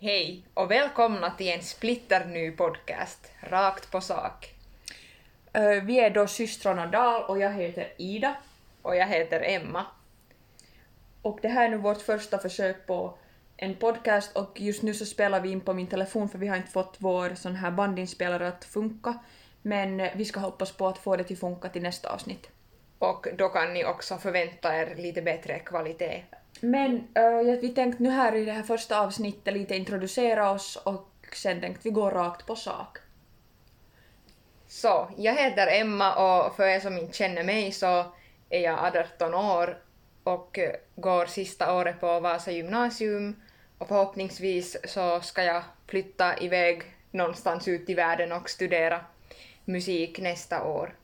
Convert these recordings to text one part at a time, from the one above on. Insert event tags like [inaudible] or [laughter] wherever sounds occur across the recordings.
Hej och välkomna till en splitterny podcast, Rakt på sak. Eh, vi är då systrarna Dahl och jag heter Ida. Och jag heter Emma. Och det här är nu vårt första försök på en podcast och just nu så spelar vi in på min telefon för vi har inte fått vår sån här bandinspelare att funka. Men eh, vi ska hoppas på att få det till funka till nästa avsnitt. Och då kan ni också förvänta er lite bättre kvalitet. Men uh, vi tänkte nu här i det här första avsnittet lite introducera oss och sen tänkte vi gå rakt på sak. Så, jag heter Emma och för er som inte känner mig så är jag 18 år och eh, går sista året på Vasa gymnasium och förhoppningsvis så ska jag flytta iväg någonstans ut i världen och studera musik nästa år.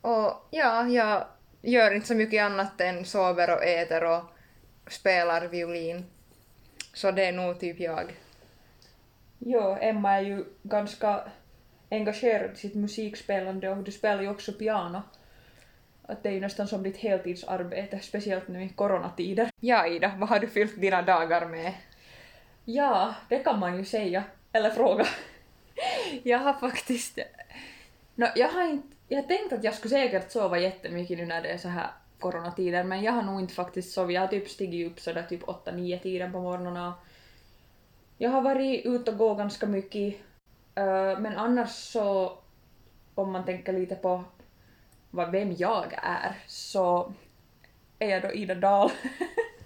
Och ja, jag gör inte så mycket annat än sover och äter och spelar violin. Så det är nog typ jag. Jo, Emma är ju ganska engagerad i sitt musikspelande och du spelar ju också piano. Att det är ju nästan som ditt heltidsarbete, speciellt nu i coronatider. Ja, Ida, vad har du fyllt dina dagar med? Ja, det kan man ju säga. Eller fråga. [laughs] Jag har faktiskt... No, jag har inte... Jag tänkte att jag skulle säkert sova jättemycket nu när det är så här coronatider, men jag har nog inte faktiskt sovit. Jag har typ stigit upp sådär typ 8-9 tiden på morgnarna. Jag har varit ute och gå ganska mycket. Eh, men annars så, om man tänker lite på vad, vem jag är, så är jag då Ida Dahl.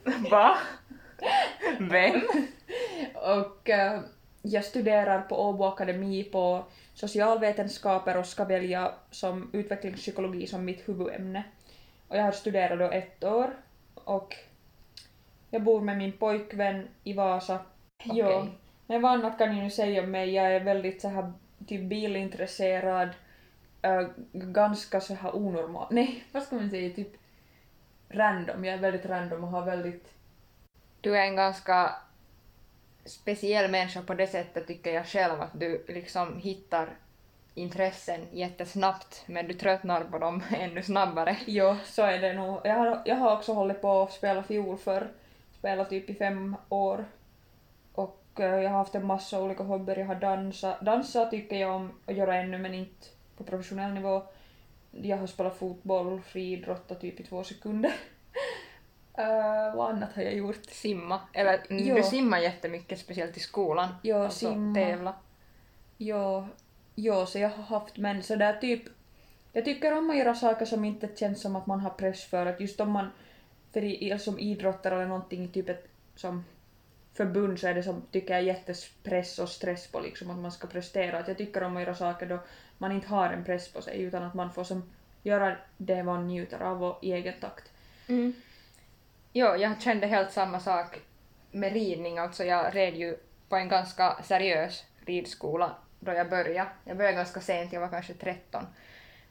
[laughs] Va? Vem? och eh, jag studerar på Åbo Akademi på socialvetenskaper och ska välja som utvecklingspsykologi som mitt huvudämne. Och jag har studerat då ett år och jag bor med min pojkvän i Vasa. Okej. Jo. Men vad annat kan jag nu säga om mig? Jag är väldigt så här typ bilintresserad, äh, ganska så här onormal. Nej, [laughs] vad ska man säga? Typ random. Jag är väldigt random och har väldigt Du är en ganska speciell människa på det sättet tycker jag själv att du liksom hittar intressen jättesnabbt men du tröttnar på dem [laughs] ännu snabbare. Jo, så är det nog. Jag har, jag har också hållit på att spela fiol för spelat typ i fem år. Och eh, jag har haft en massa olika hobbyer. Jag har dansat. Dansa tycker jag om att göra ännu men inte på professionell nivå. Jag har spelat fotboll, friidrott typ i två sekunder. uh, [laughs] vad annat har jag gjort? Simma. Eller Jo. du simmar jättemycket speciellt i skolan. Jo, alltså simma. tävla. Jo, jo, så jag har haft men sådär typ... Jag tycker om att göra saker som inte känns som att man har press för. Att just om man för i, som idrottare eller någonting typ ett som förbund så är det som tycker jag jättepress och stress på liksom att man ska prestera. Att jag tycker om att göra saker då man inte har en press på sig utan att man får som göra det man njuter av och i egen takt. Mm. Jo, jag kände helt samma sak med ridning. Alltså jag red ju på en ganska seriös ridskola då jag började. Jag började ganska sent, jag var kanske 13.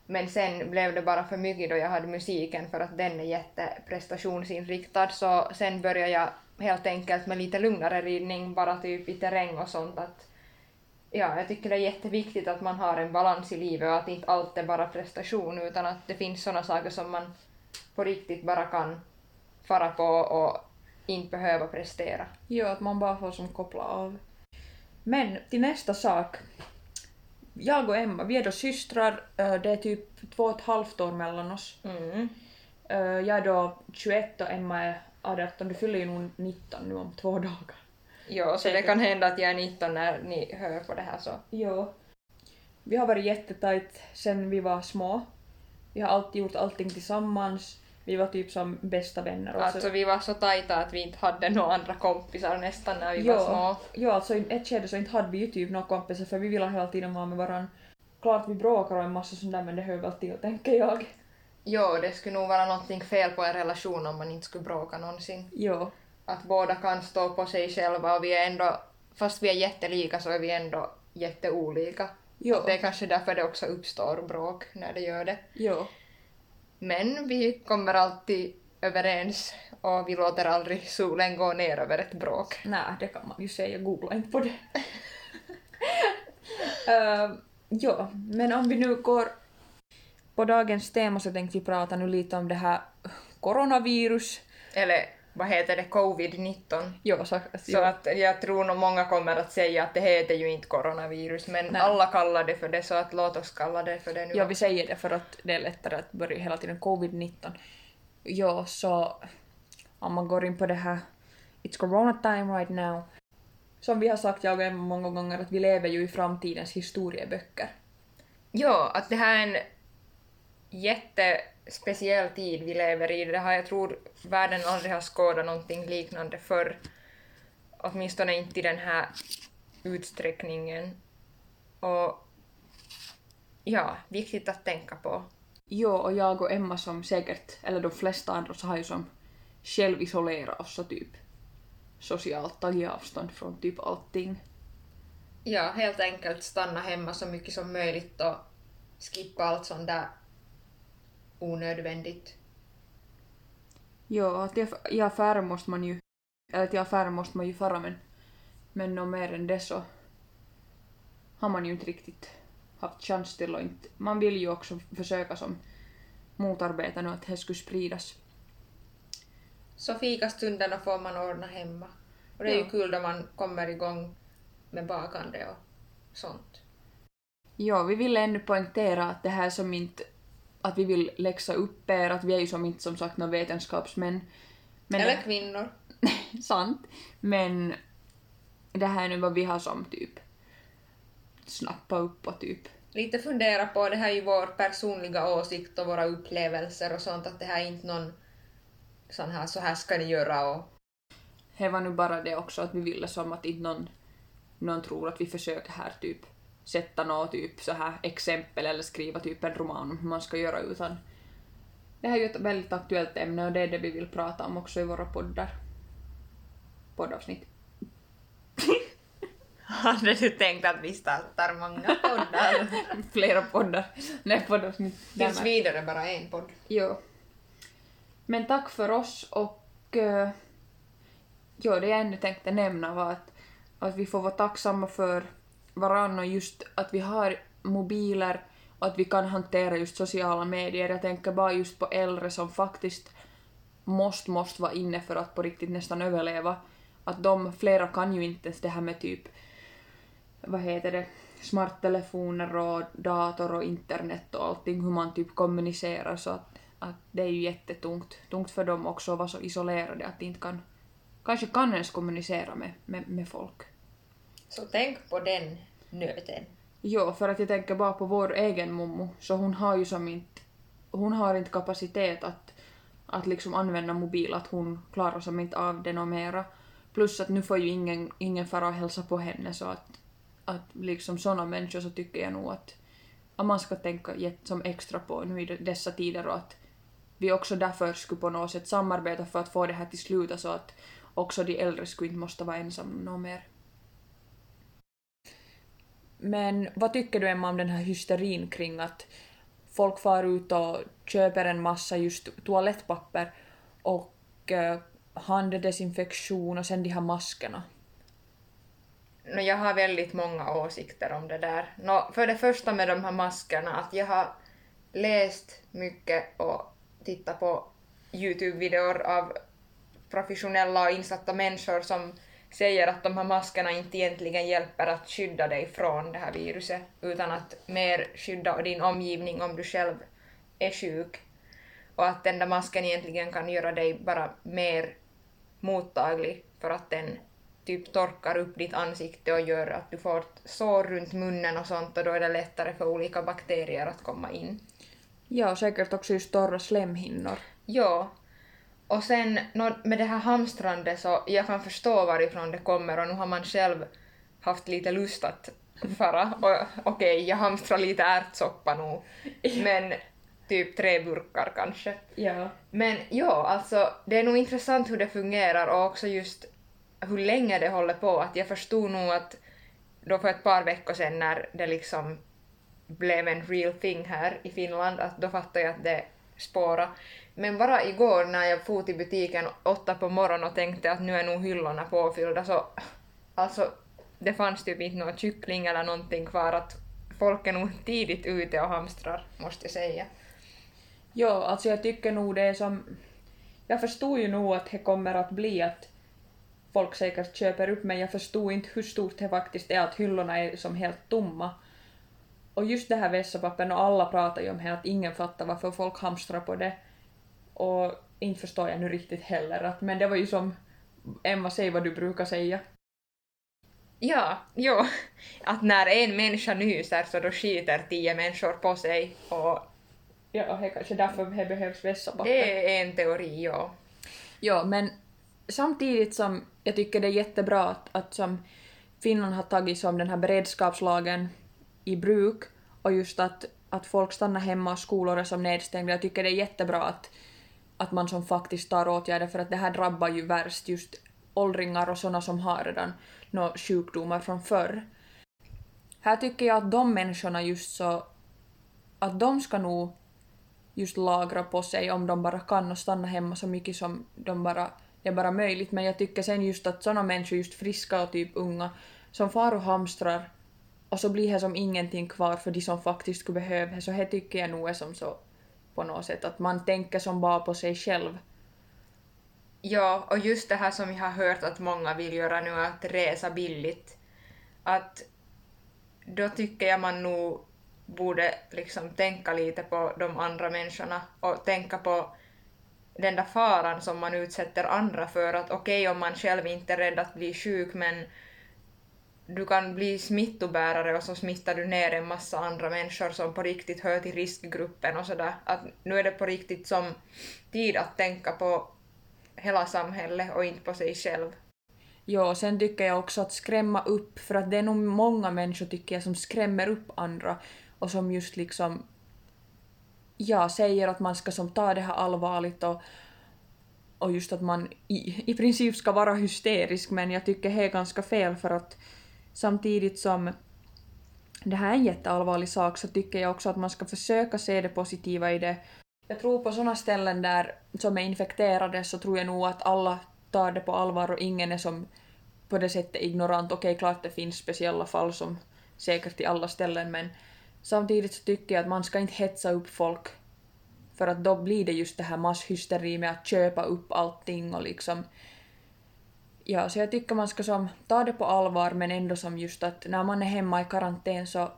Men sen blev det bara för mycket då jag hade musiken för att den är jätteprestationsinriktad så sen började jag helt enkelt med lite lugnare ridning, bara typ i terräng och sånt att ja, jag tycker det är jätteviktigt att man har en balans i livet och att inte allt är bara prestation utan att det finns sådana saker som man på riktigt bara kan fara på och inte behöva prestera. Jo, att man bara får som koppla av. Men till nästa sak. Jag och Emma, vi är då systrar. eh, Det är typ två och ett halvt år mellan oss. Mm. Eh, Jag är då 21 och Emma är 18. Du fyller ju nog 19 nu om två dagar. Jo, så det kan hända att jag är 19 när ni hör på det här så. Jo. Vi har varit jättetajt sen vi var små. Vi har alltid gjort allting tillsammans. Vi var typ som bästa vänner. också. Alltså vi var så tajta att vi inte hade några andra kompisar nästan när vi Jo. var små. Jo, alltså i ett skede så inte hade vi ju typ några kompisar för vi ville hela tiden vara med varandra. Klart vi bråkar och en massa sånt där men det hör väl till tänker jag. Jo, det skulle nog vara någonting fel på en relation om man inte skulle bråka någonsin. Jo. Att båda kan stå på sig själva och vi är ändå, fast vi är jättelika så är vi ändå jätteolika. Jo. Det är kanske därför det också uppstår bråk när det gör det. Jo. Men vi kommer alltid överens och vi låter aldrig solen gå ner över ett bråk. Nej, det kan man ju säga. Googla inte på det. uh, [laughs] jo, men om vi nu går på dagens tema så tänkte vi prata nu lite om det här coronavirus. Eller vad heter det, covid-19. Jo, så, Så att jag tror nog många kommer att säga att det heter ju inte coronavirus, men Nej. alla kallar det för det, så att låt oss kalla det för det nu. Ja, vi säger det för att det är lättare att börja hela tiden covid-19. Ja, så om man går in på det här It's corona time right now. Som vi har sagt jag och Emma många gånger att vi lever ju i framtidens historieböcker. Ja, att det här är en jättespeciell tid vi lever i. Det har, jag tror världen aldrig har skådat någonting liknande förr. Åtminstone inte i den här utsträckningen. Och ja, viktigt att tänka på. Jo, och jag och Emma som säkert, eller de flesta andra, så har ju som självisolerat oss och typ socialt tagit avstånd från typ allting. Ja, helt enkelt stanna hemma så mycket som möjligt och skippa allt sånt där onödvändigt. Jo, att i affärer måste man ju, eller till affärer måste man ju fara men, men nå mer än det så har man ju inte riktigt haft chans till och inte, man vill ju också försöka som motarbeta nu att det skulle spridas. Så fikastunderna får man ordna hemma. Och det är Ja. ju kul då man kommer igång med bakande och sånt. Ja, vi vill ännu poängtera att det här som inte, att vi vill läxa upp er, att vi är ju som inte som sagt några vetenskapsmän. Men Eller kvinnor. [laughs] sant. Men det här är nu vad vi har som typ snappat upp och typ Lite fundera på, det här är ju vår personliga åsikt och våra upplevelser och sånt, att det här är inte någon sån här, så här ska ni göra och Det var nu bara det också att vi ville som att inte någon, någon tror att vi försöker här typ sätta något typ så här exempel eller skriva typ en roman om hur man ska göra utan det här är ju ett väldigt aktuellt ämne och det är det vi vill prata om också i våra poddar. Poddavsnitt. [laughs] Hade du tänkt att vi startar många poddar? [laughs] Flera poddar. Nej, poddavsnitt. Tills vidare bara en podd. Jo. Men tack för oss och uh, jo, det jag ännu tänkte nämna var att, att vi får vara tacksamma för varann och just att vi har mobiler och att vi kan hantera just sociala medier. Jag tänker bara just på äldre som faktiskt måste, måste vara inne för att på riktigt nästan överleva. Att de, flera kan ju inte ens det här med typ, vad heter det, smarttelefoner och dator och internet och allting, hur man typ kommunicerar så att, att det är ju jättetungt. Tungt för dem också att vara så isolerade att de inte kan, kanske kan ens kommunicera med, med, med folk. Så tänk på den nöten. Jo, för att jag tänker bara på vår egen mommo, så hon har ju som inte, hon har inte kapacitet att, att liksom använda mobil, att hon klarar som inte av det något mera. Plus att nu får ju ingen, ingen fara och hälsa på henne så att, att liksom såna människor så tycker jag nog att, att man ska tänka som extra på nu i dessa tider och att vi också därför skulle på något sätt samarbeta för att få det här till slut så att också de äldre skulle inte måste vara ensamma något mer. Men vad tycker du Emma om den här hysterin kring att folk far ut och köper en massa just toalettpapper och eh, handdesinfektion och sen de här maskerna? No, jag har väldigt många åsikter om det där. No, för det första med de här maskerna, att jag har läst mycket och tittat på Youtube-videor av professionella och insatta människor som säger att de här maskerna inte egentligen hjälper att skydda dig från det här viruset, utan att mer skydda din omgivning om du själv är sjuk. Och att den där masken egentligen kan göra dig bara mer mottaglig för att den typ torkar upp ditt ansikte och gör att du får sår runt munnen och sånt och då är det lättare för olika bakterier att komma in. Ja, säkert också just torra slemhinnor. Ja. Och sen med det här hamstrandet så jag kan förstå varifrån det kommer och nu har man själv haft lite lust att fara okej, jag hamstrar lite ärtsoppa nu. Men typ tre burkar kanske. Ja. Men ja, alltså det är nog intressant hur det fungerar och också just hur länge det håller på. Att jag förstod nog att då för ett par veckor sedan när det liksom blev en real thing här i Finland, att då fattade jag att det spåra. Men bara igår när jag for till butiken åtta på morgonen och tänkte att nu är nog hyllorna påfyllda så alltså det fanns typ inte någon kyckling eller någonting kvar att folk är nog tidigt ute och hamstrar, måste jag säga. Ja, alltså jag tycker nog det är som... jag förstod ju nog att det kommer att bli att folk säkert köper upp men jag förstod inte hur stort det faktiskt är att hyllorna är som helt tomma. Och just det här vässapapper, och alla pratar ju om det, att ingen fattar varför folk hamstrar på det. Och inte förstår jag nu riktigt heller, att, men det var ju som Emma, säg vad du brukar säga. Ja, jo. Att när en människa nyser så då skiter tio människor på sig och Ja, och det kanske därför det behövs vässapapper. det är en teori, ja. Ja, men samtidigt som jag tycker det är jättebra att, att som Finland har tagit som den här beredskapslagen i bruk och just att, att folk stannar hemma och skolor är som nedstängda. Jag tycker det är jättebra att, att man som faktiskt tar åtgärder för att det här drabbar ju värst just åldringar och såna som har redan några sjukdomar från förr. Här tycker jag att de människorna just så att de ska nog just lagra på sig om de bara kan och stanna hemma så mycket som de bara, det är bara möjligt. Men jag tycker sen just att såna människor, just friska och typ unga, som far och hamstrar och så blir det som ingenting kvar för de som faktiskt skulle behöva det, så det tycker jag nog är som så på något sätt att man tänker som bara på sig själv. Ja, och just det här som jag har hört att många vill göra nu, att resa billigt. Att då tycker jag man nog borde liksom tänka lite på de andra människorna och tänka på den där faran som man utsätter andra för. Att okej om man själv inte är rädd att bli sjuk men du kan bli smittobärare och så smittar du ner en massa andra människor som på riktigt hör till riskgruppen och sådär. Att nu är det på riktigt som tid att tänka på hela samhället och inte på sig själv. Ja, och sen tycker jag också att skrämma upp, för att det är nog många människor tycker jag som skrämmer upp andra och som just liksom ja, säger att man ska som ta det här allvarligt och, och just att man i, i princip ska vara hysterisk men jag tycker det är ganska fel för att samtidigt som det här är en jätteallvarlig sak så tycker jag också att man ska försöka se det positiva i det. Jag tror på sådana ställen där som är infekterade så tror jag nog att alla tar det på allvar och ingen är som på det sättet ignorant. Okej, klart det finns speciella fall som säkert i alla ställen men samtidigt så tycker jag att man ska inte hetsa upp folk för att då blir det just det här masshysteri med att köpa upp allting och liksom Ja, så jag tycker man ska som ta det på allvar men ändå som just att när man är hemma i karantän så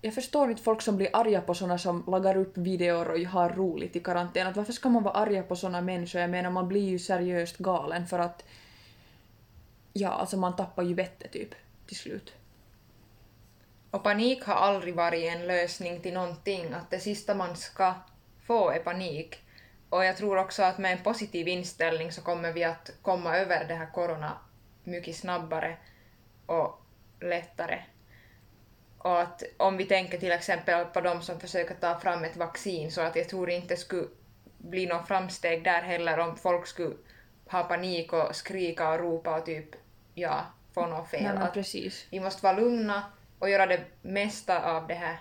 jag förstår inte folk som blir arga på såna som lagar upp videor och har roligt i karantän. Att varför ska man vara arga på såna människor? Jag menar man blir ju seriöst galen för att ja, alltså man tappar ju vettet typ till slut. Och panik har aldrig varit en lösning till någonting, att det sista man ska få är panik. Och jag tror också att med en positiv inställning så kommer vi att komma över det här corona mycket snabbare och lättare. Och att om vi tänker till exempel på de som försöker ta fram ett vaccin så att jag tror inte skulle bli någon framsteg där heller om folk skulle ha panik och skrika och ropa och typ ja, få något fel. Nej, precis. vi måste vara lugna och göra det mesta av det här.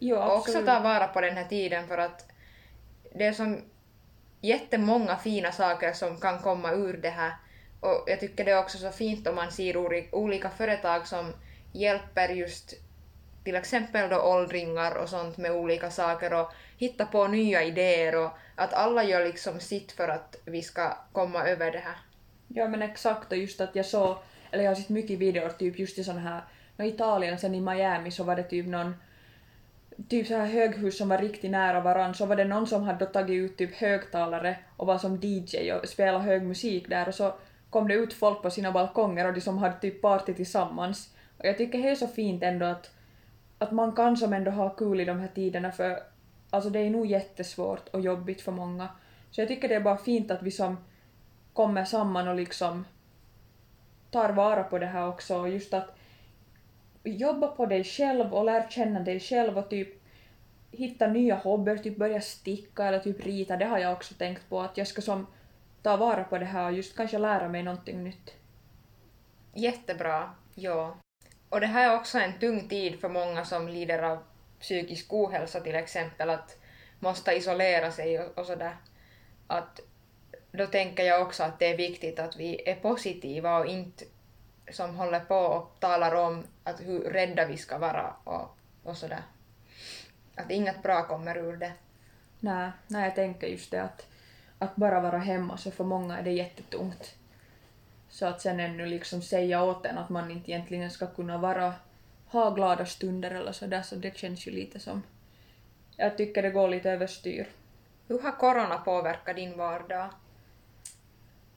Jo, Och också ta vara på den här tiden för att det som jättemånga fina saker som kan komma ur det här. Och jag tycker det är också så fint om man ser olika företag som hjälper just till exempel då åldringar och sånt med olika saker och hitta på nya idéer och att alla gör liksom sitt för att vi ska komma över det här. Ja men exakt och just att jag såg, eller jag har sett mycket videor typ just i sån här, no, Italien sen i Miami så var det typ någon typ så här höghus som var riktigt nära varann så var det någon som hade tagit ut typ högtalare och var som DJ och spelade hög musik där och så kom det ut folk på sina balkonger och de som hade typ party tillsammans. Och jag tycker det är så fint ändå att, att man kan som ändå ha kul i de här tiderna för alltså det är nog jättesvårt och jobbigt för många. Så jag tycker det är bara fint att vi som kommer samman och liksom tar vara på det här också och just att jobba på dig själv och lär känna dig själv och typ hitta nya hobbyer, typ börja sticka eller typ rita, det har jag också tänkt på att jag ska som ta vara på det här och just kanske lära mig någonting nytt. Jättebra, ja. Och det här är också en tung tid för många som lider av psykisk ohälsa till exempel, att måste isolera sig och, och sådär. Att då tänker jag också att det är viktigt att vi är positiva och inte som håller på och talar om att hur rädda vi ska vara och, och sådär. Att inget bra kommer ur det. Nej, nej, jag tänker just det att, att bara vara hemma så för många är det jättetungt. Så att sen ännu liksom säga åt en att man inte egentligen ska kunna vara, ha glada stunder eller sådär så det känns ju lite som, jag tycker det går lite överstyr. Hur har corona påverkat din vardag?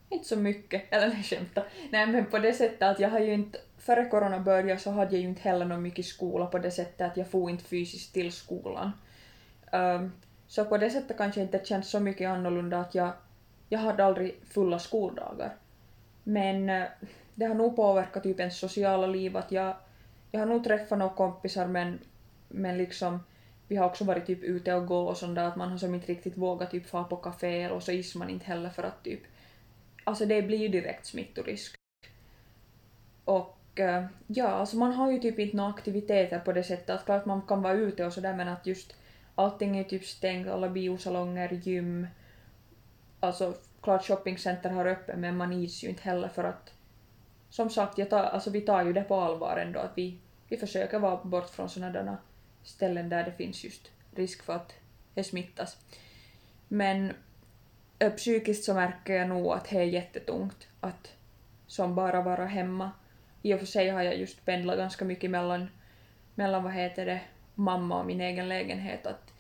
Inte så mycket, eller nej skämta. Nej men på det sättet att jag har ju inte, före corona började så hade jag ju inte heller någon mycket skola på det sättet att jag får inte fysiskt till skolan. Um, så på det sättet kanske inte känns så mycket annorlunda att jag, jag hade aldrig fulla skoldagar. Men uh, det har nog påverkat typ ens sociala liv att jag, jag har nog träffat några kompisar men, men liksom vi har också varit typ ute och gå och sånt där att man har som inte riktigt vågat typ fara på café och så is man inte heller för att typ alltså det blir ju direkt smittorisk. Och eh, ja, alltså man har ju typ inte några aktiviteter på det sättet att klart man kan vara ute och sådär men att just allting är typ stängt, alla biosalonger, gym, alltså klart shoppingcenter har öppet men man is ju inte heller för att som sagt, jag tar, alltså vi tar ju det på allvar ändå att vi, vi försöker vara bort från sådana ställen där det finns just risk för att det smittas. Men psykiskt så märker jag nog att det är jättetungt att som bara vara hemma. I och för sig har jag just pendlat ganska mycket mellan, mellan vad heter det, mamma och min egen lägenhet. Att,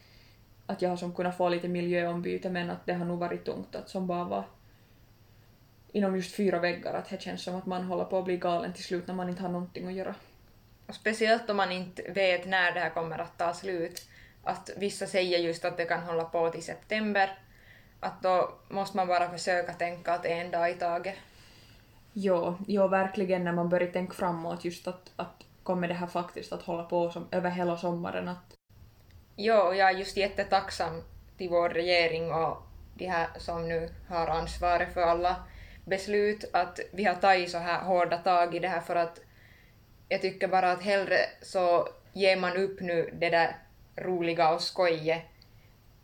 att jag har som kunnat få lite miljöombyte men att det har nog varit tungt att som bara vara inom just fyra väggar. Att det känns som att man håller på att bli galen till slut när man inte har någonting att göra. Och speciellt om man inte vet när det här kommer att ta slut. Att vissa säger just att det kan hålla på till september. Att då måste man bara försöka tänka att en dag i taget. Jo, jo verkligen när man börjar tänka framåt just att, att kommer det här faktiskt att hålla på som, över hela sommaren. Att... Jo, jag är just jättetacksam till vår regering och de här som nu har ansvaret för alla beslut att vi har tagit så här hårda tag i det här för att jag tycker bara att hellre så ger man upp nu det där roliga och skoje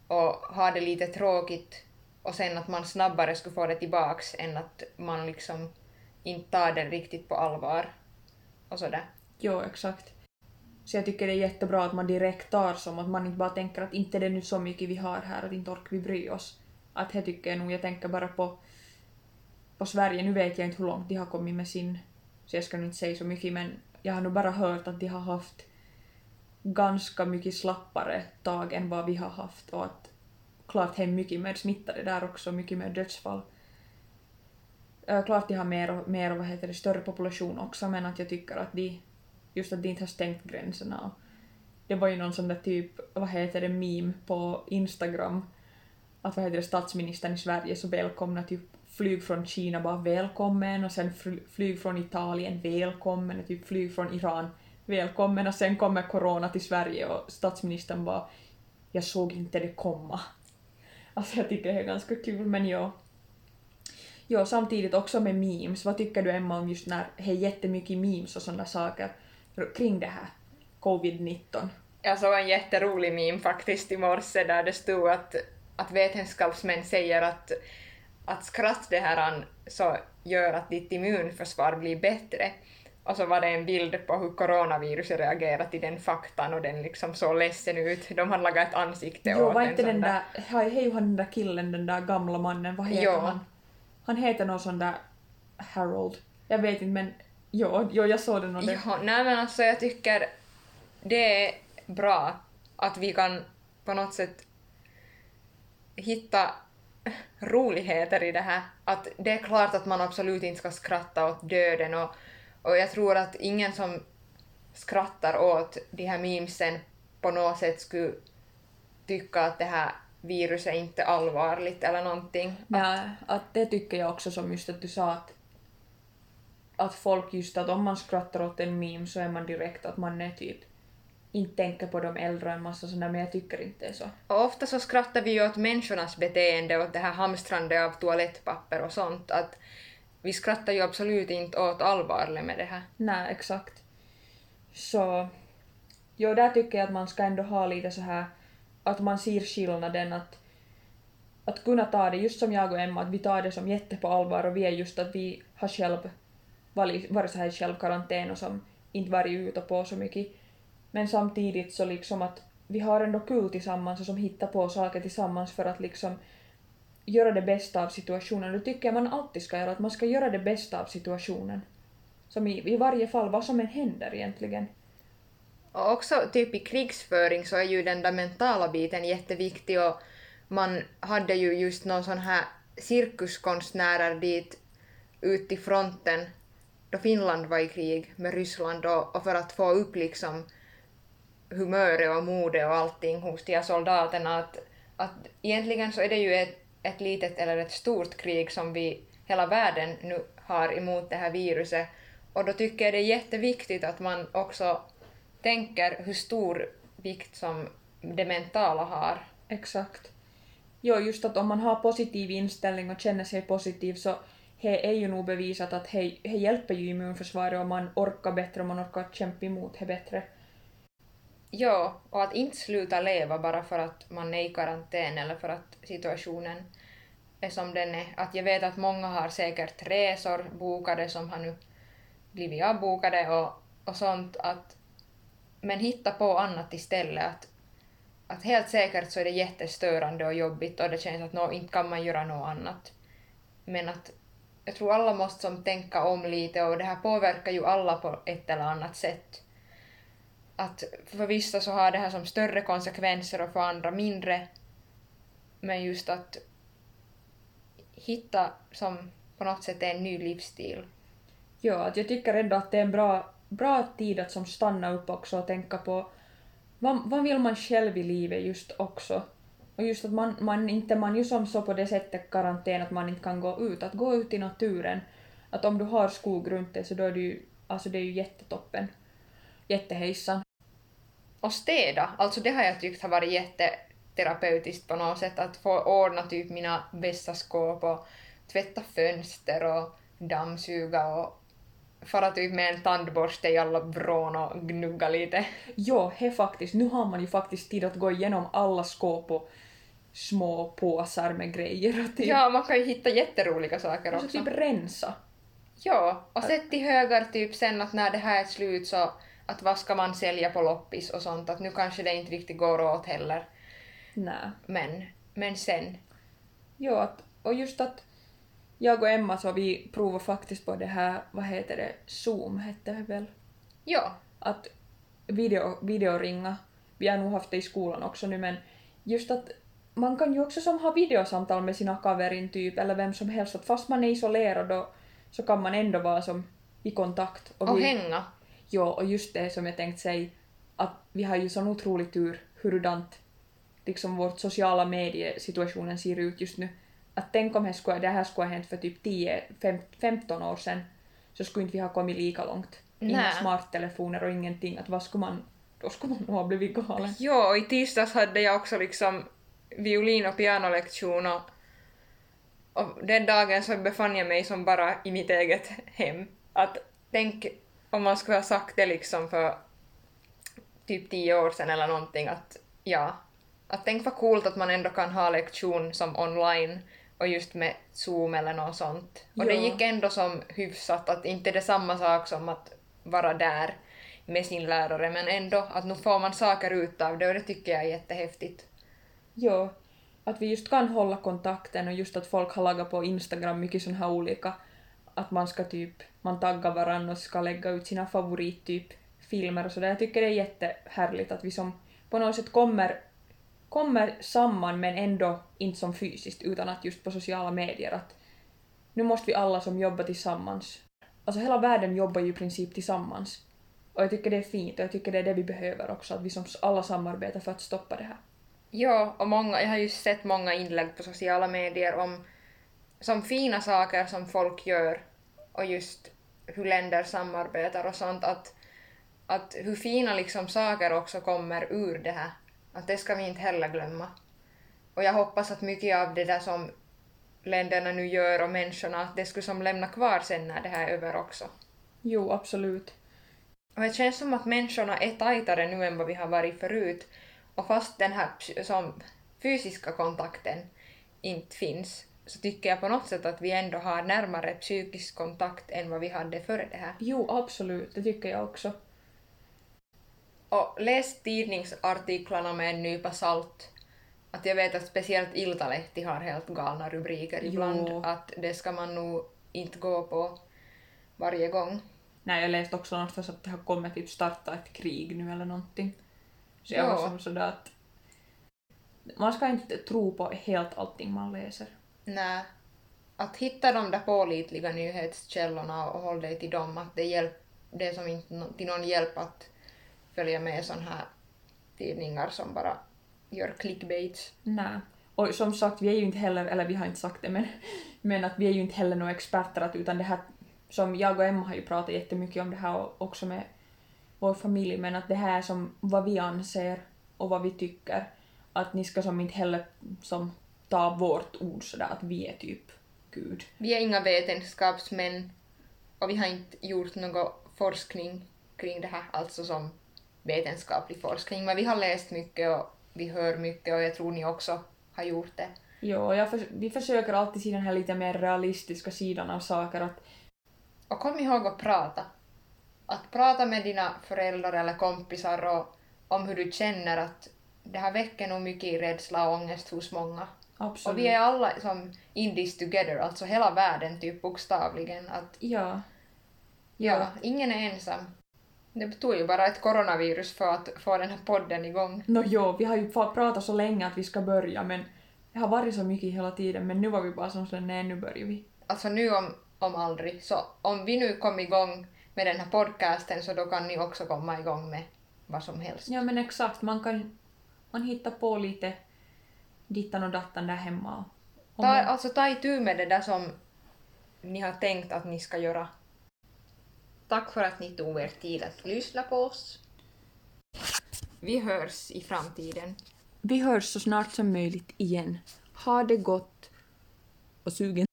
och ha det lite tråkigt och sen att man snabbare skulle få det tillbaks än att man liksom inte tar det riktigt på allvar och sådär. Jo, exakt. Så jag tycker det är jättebra att man direkt tar som att man inte bara tänker att inte det är nu så mycket vi har här att inte orkar vi bry oss. Att det tycker jag nog, jag tänker bara på, på Sverige, nu vet jag inte hur långt de har kommit med sin, så jag ska nog inte säga så mycket men jag har nog bara hört att de har haft ganska mycket slappare tag än vad vi har haft och att klart det är mycket mer smittade där också, mycket mer dödsfall. Äh, klart de har mer, mer vad heter det, större population också men att jag tycker att de, just att de inte har stängt gränserna. Det var ju någon sån där typ, vad heter det, meme på Instagram att vad heter det, statsministern i Sverige så välkomnar typ flyg från Kina bara välkommen och sen flyg från Italien välkommen och typ flyg från Iran välkommen och sen kommer corona till Sverige och statsministern bara jag såg inte det komma. Alltså jag tycker det är ganska kul men ja. Ja, samtidigt också med memes. Vad tycker du Emma om just när det är jättemycket memes och sådana saker kring det här covid-19? Jag såg en jätterolig meme faktiskt i morse där det stod att, att vetenskapsmän säger att, att skratt det här så gör att ditt immunförsvar blir bättre. Och så var det en bild på hur coronaviruset reagerat till den faktan och den liksom såg ledsen ut. De hade lagat ett ansikte jo, åt var inte den där, hej han den där killen, den där gamla mannen, vad heter jo. han? Han heter någon sån där Harold. Jag vet inte men jo, jo jag såg den och det. Jo, nej men alltså jag tycker det är bra att vi kan på något sätt hitta roligheter i det här. Att det är klart att man absolut inte ska skratta åt döden och och jag tror att ingen som skrattar åt de här memesen på något sätt skulle tycka att det här viruset inte är allvarligt eller någonting. Nej, att det tycker jag också som just att du sa att att folk just att om man skrattar åt en meme så är man direkt att man är typ inte tänker på de äldre och en massa sådär men jag tycker inte det är så. Och ofta så skrattar vi ju åt människornas beteende, åt det här hamstrandet av toalettpapper och sånt att vi skrattar ju absolut inte åt allvaret med det här. Nej, exakt. Så jo, där tycker jag att man ska ändå ha lite så här att man ser skillnaden att att kunna ta det, just som jag och Emma, att vi tar det som jätte på allvar och vi är just att vi har själv varit, varit så här i självkarantän och som inte varit ute på så mycket. Men samtidigt så liksom att vi har ändå kul tillsammans och som hittar på saker tillsammans för att liksom göra det bästa av situationen. Då tycker jag man alltid ska göra, att man ska göra det bästa av situationen. Som i, i varje fall, vad som än händer egentligen. Och också typ i krigsföring så är ju den där mentala biten jätteviktig och man hade ju just någon sån här cirkuskonstnärer dit ut till fronten då Finland var i krig med Ryssland och, och för att få upp liksom humöret och modet och allting hos de här soldaterna att, att egentligen så är det ju ett, ett litet eller ett stort krig som vi hela världen nu har emot det här viruset och då tycker jag det är jätteviktigt att man också tänker hur stor vikt som det mentala har. Exakt. Jo, just att om man har positiv inställning och känner sig positiv så det är ju nog bevisat att det hjälper ju immunförsvaret och man orkar bättre och man orkar kämpa emot det bättre. Ja, och att inte sluta leva bara för att man är i karantän eller för att situationen är som den är. Att jag vet att många har säkert resor bokade som har nu blivit avbokade och, och sånt. Att, men hitta på annat istället. Att, att helt säkert så är det jättestörande och jobbigt och det känns att no, inte kan man göra något annat. Men att jag tror alla måste som tänka om lite och det här påverkar ju alla på ett eller annat sätt. Att för vissa så har det här som större konsekvenser och för andra mindre. Men just att hitta som på något sätt en ny livsstil. Ja, att jag tycker ändå att det är en bra, bra tid att som stanna upp också och tänka på vad, vad vill man själv i livet just också. Och just att man, man inte, man ju som så på det sättet karantän att man inte kan gå ut, att gå ut i naturen. Att om du har skog runt dig så då är det ju, alltså det är ju jättetoppen. Jättehejsan. Och städa, alltså det har jag tyckt har varit jätteterapeutiskt på något sätt, att få ordna typ mina vässaskåp och tvätta fönster och dammsuga och fara typ med en tandborste i alla vrån och gnugga lite. Jo, he faktiskt. Nu har man ju faktiskt tid att gå igenom alla skåp och små påsar med grejer och typ. Ja, man kan ju hitta jätteroliga saker också. Och typ rensa. Ja, och sätt i högar typ sen att när det här är slut så att vad ska man sälja på loppis och sånt, att nu kanske det inte riktigt går åt heller. Nej. Men, men sen. Jo, att, och just att jag och Emma så vi provade faktiskt på det här, vad heter det, Zoom hette det väl? Ja. Att video, videoringa. Vi har nog haft det i skolan också nu men just att man kan ju också som ha videosamtal med sina kaverin typ eller vem som helst att fast man är isolerad då så kan man ändå vara som i kontakt. Och, och vi, hänga. Jo, och just det som jag tänkte säga att vi har ju sån otrolig tur hurudant liksom vårt sociala mediesituationen ser ut just nu att tänk om det, här skulle ha hänt för typ 10-15 år sedan så skulle inte vi ha kommit lika långt. Inga Nä. smarttelefoner och ingenting. Att vad skulle man, då skulle man nog ha blivit galen. Jo, i tisdags hade jag också liksom violin och pianolektion och, och den dagen så befann jag mig som bara i mitt eget hem. Att tänk om man skulle ha sagt det liksom för typ tio år sedan eller någonting att ja, att tänk vad coolt att man ändå kan ha lektion som online och just med Zoom eller något sånt. Och ja. det gick ändå som hyfsat, att inte det är samma sak som att vara där med sin lärare, men ändå att nu får man saker ut av det och det tycker jag är jättehäftigt. Ja, att vi just kan hålla kontakten och just att folk har lagat på Instagram mycket sådana här olika, att man ska typ, man taggar varandra och ska lägga ut sina favorittyp filmer och sådär. Jag tycker det är jättehärligt att vi som på något sätt kommer kommer samman men ändå inte som fysiskt utan att just på sociala medier att nu måste vi alla som jobbar tillsammans. Alltså hela världen jobbar ju i princip tillsammans. Och jag tycker det är fint och jag tycker det är det vi behöver också, att vi som alla samarbetar för att stoppa det här. Ja, och många, jag har ju sett många inlägg på sociala medier om som fina saker som folk gör och just hur länder samarbetar och sånt, att, att hur fina liksom saker också kommer ur det här att det ska vi inte heller glömma. Och jag hoppas att mycket av det där som länderna nu gör och människorna, att det skulle som lämna kvar sen när det här är över också. Jo, absolut. Och det känns som att människorna är tajtare nu än vad vi har varit förut. Och fast den här som fysiska kontakten inte finns så tycker jag på något sätt att vi ändå har närmare psykisk kontakt än vad vi hade före det här. Jo, absolut, det tycker jag också. Och läs tidningsartiklarna med en nypa salt. Att jag vet att speciellt Iltalehti har helt galna rubriker ibland. Jo. Att det ska man nog inte gå på varje gång. Nej, jag läste också någonstans att det har kommit typ starta ett krig nu eller någonting. Så jag Ja. var som sådär att man ska inte tro på helt allting man läser. Nej. Att hitta de där pålitliga nyhetskällorna och hålla dig till dem, att det, hjälp, det är som inte till någon hjälp att följa med sådana här tidningar som bara gör clickbaits. Nej. Och som sagt, vi är ju inte heller, eller vi har inte sagt det, men, men att vi är ju inte heller några experter, att, utan det här, som jag och Emma har ju pratat jättemycket om det här och också med vår familj, men att det här är som vad vi anser och vad vi tycker, att ni ska som inte heller som ta vårt ord sådär att vi är typ Gud. Vi är inga vetenskapsmän och vi har inte gjort någon forskning kring det här, alltså som vetenskaplig forskning, men vi har läst mycket och vi hör mycket och jag tror ni också har gjort det. Jo, jag förs- vi försöker alltid se den här lite mer realistiska sidan av saker, att Och kom ihåg att prata. Att prata med dina föräldrar eller kompisar och om hur du känner att det här väcker nog mycket rädsla och ångest hos många. Absolut. Och vi är alla som in this together, alltså hela världen typ bokstavligen. Att Ja. ja, ingen är ensam. Det tog ju bara ett coronavirus för att få den här podden igång. Nå jo, vi har ju pratat så länge att vi ska börja, men det har varit så mycket hela tiden, men nu var vi bara som sådär, nej nu börjar vi. Alltså nu om, om aldrig. Så om vi nu kom igång med den här podcasten så då kan ni också komma igång med vad som helst. Ja men exakt, man kan man hittar på lite dittan och dattan där hemma. Ta, alltså ta itu med det där som ni har tänkt att ni ska göra. Tack för att ni tog er tid att lyssna på oss. Vi hörs i framtiden. vi hörs så snart som möjligt igen. Ha det gott och sugen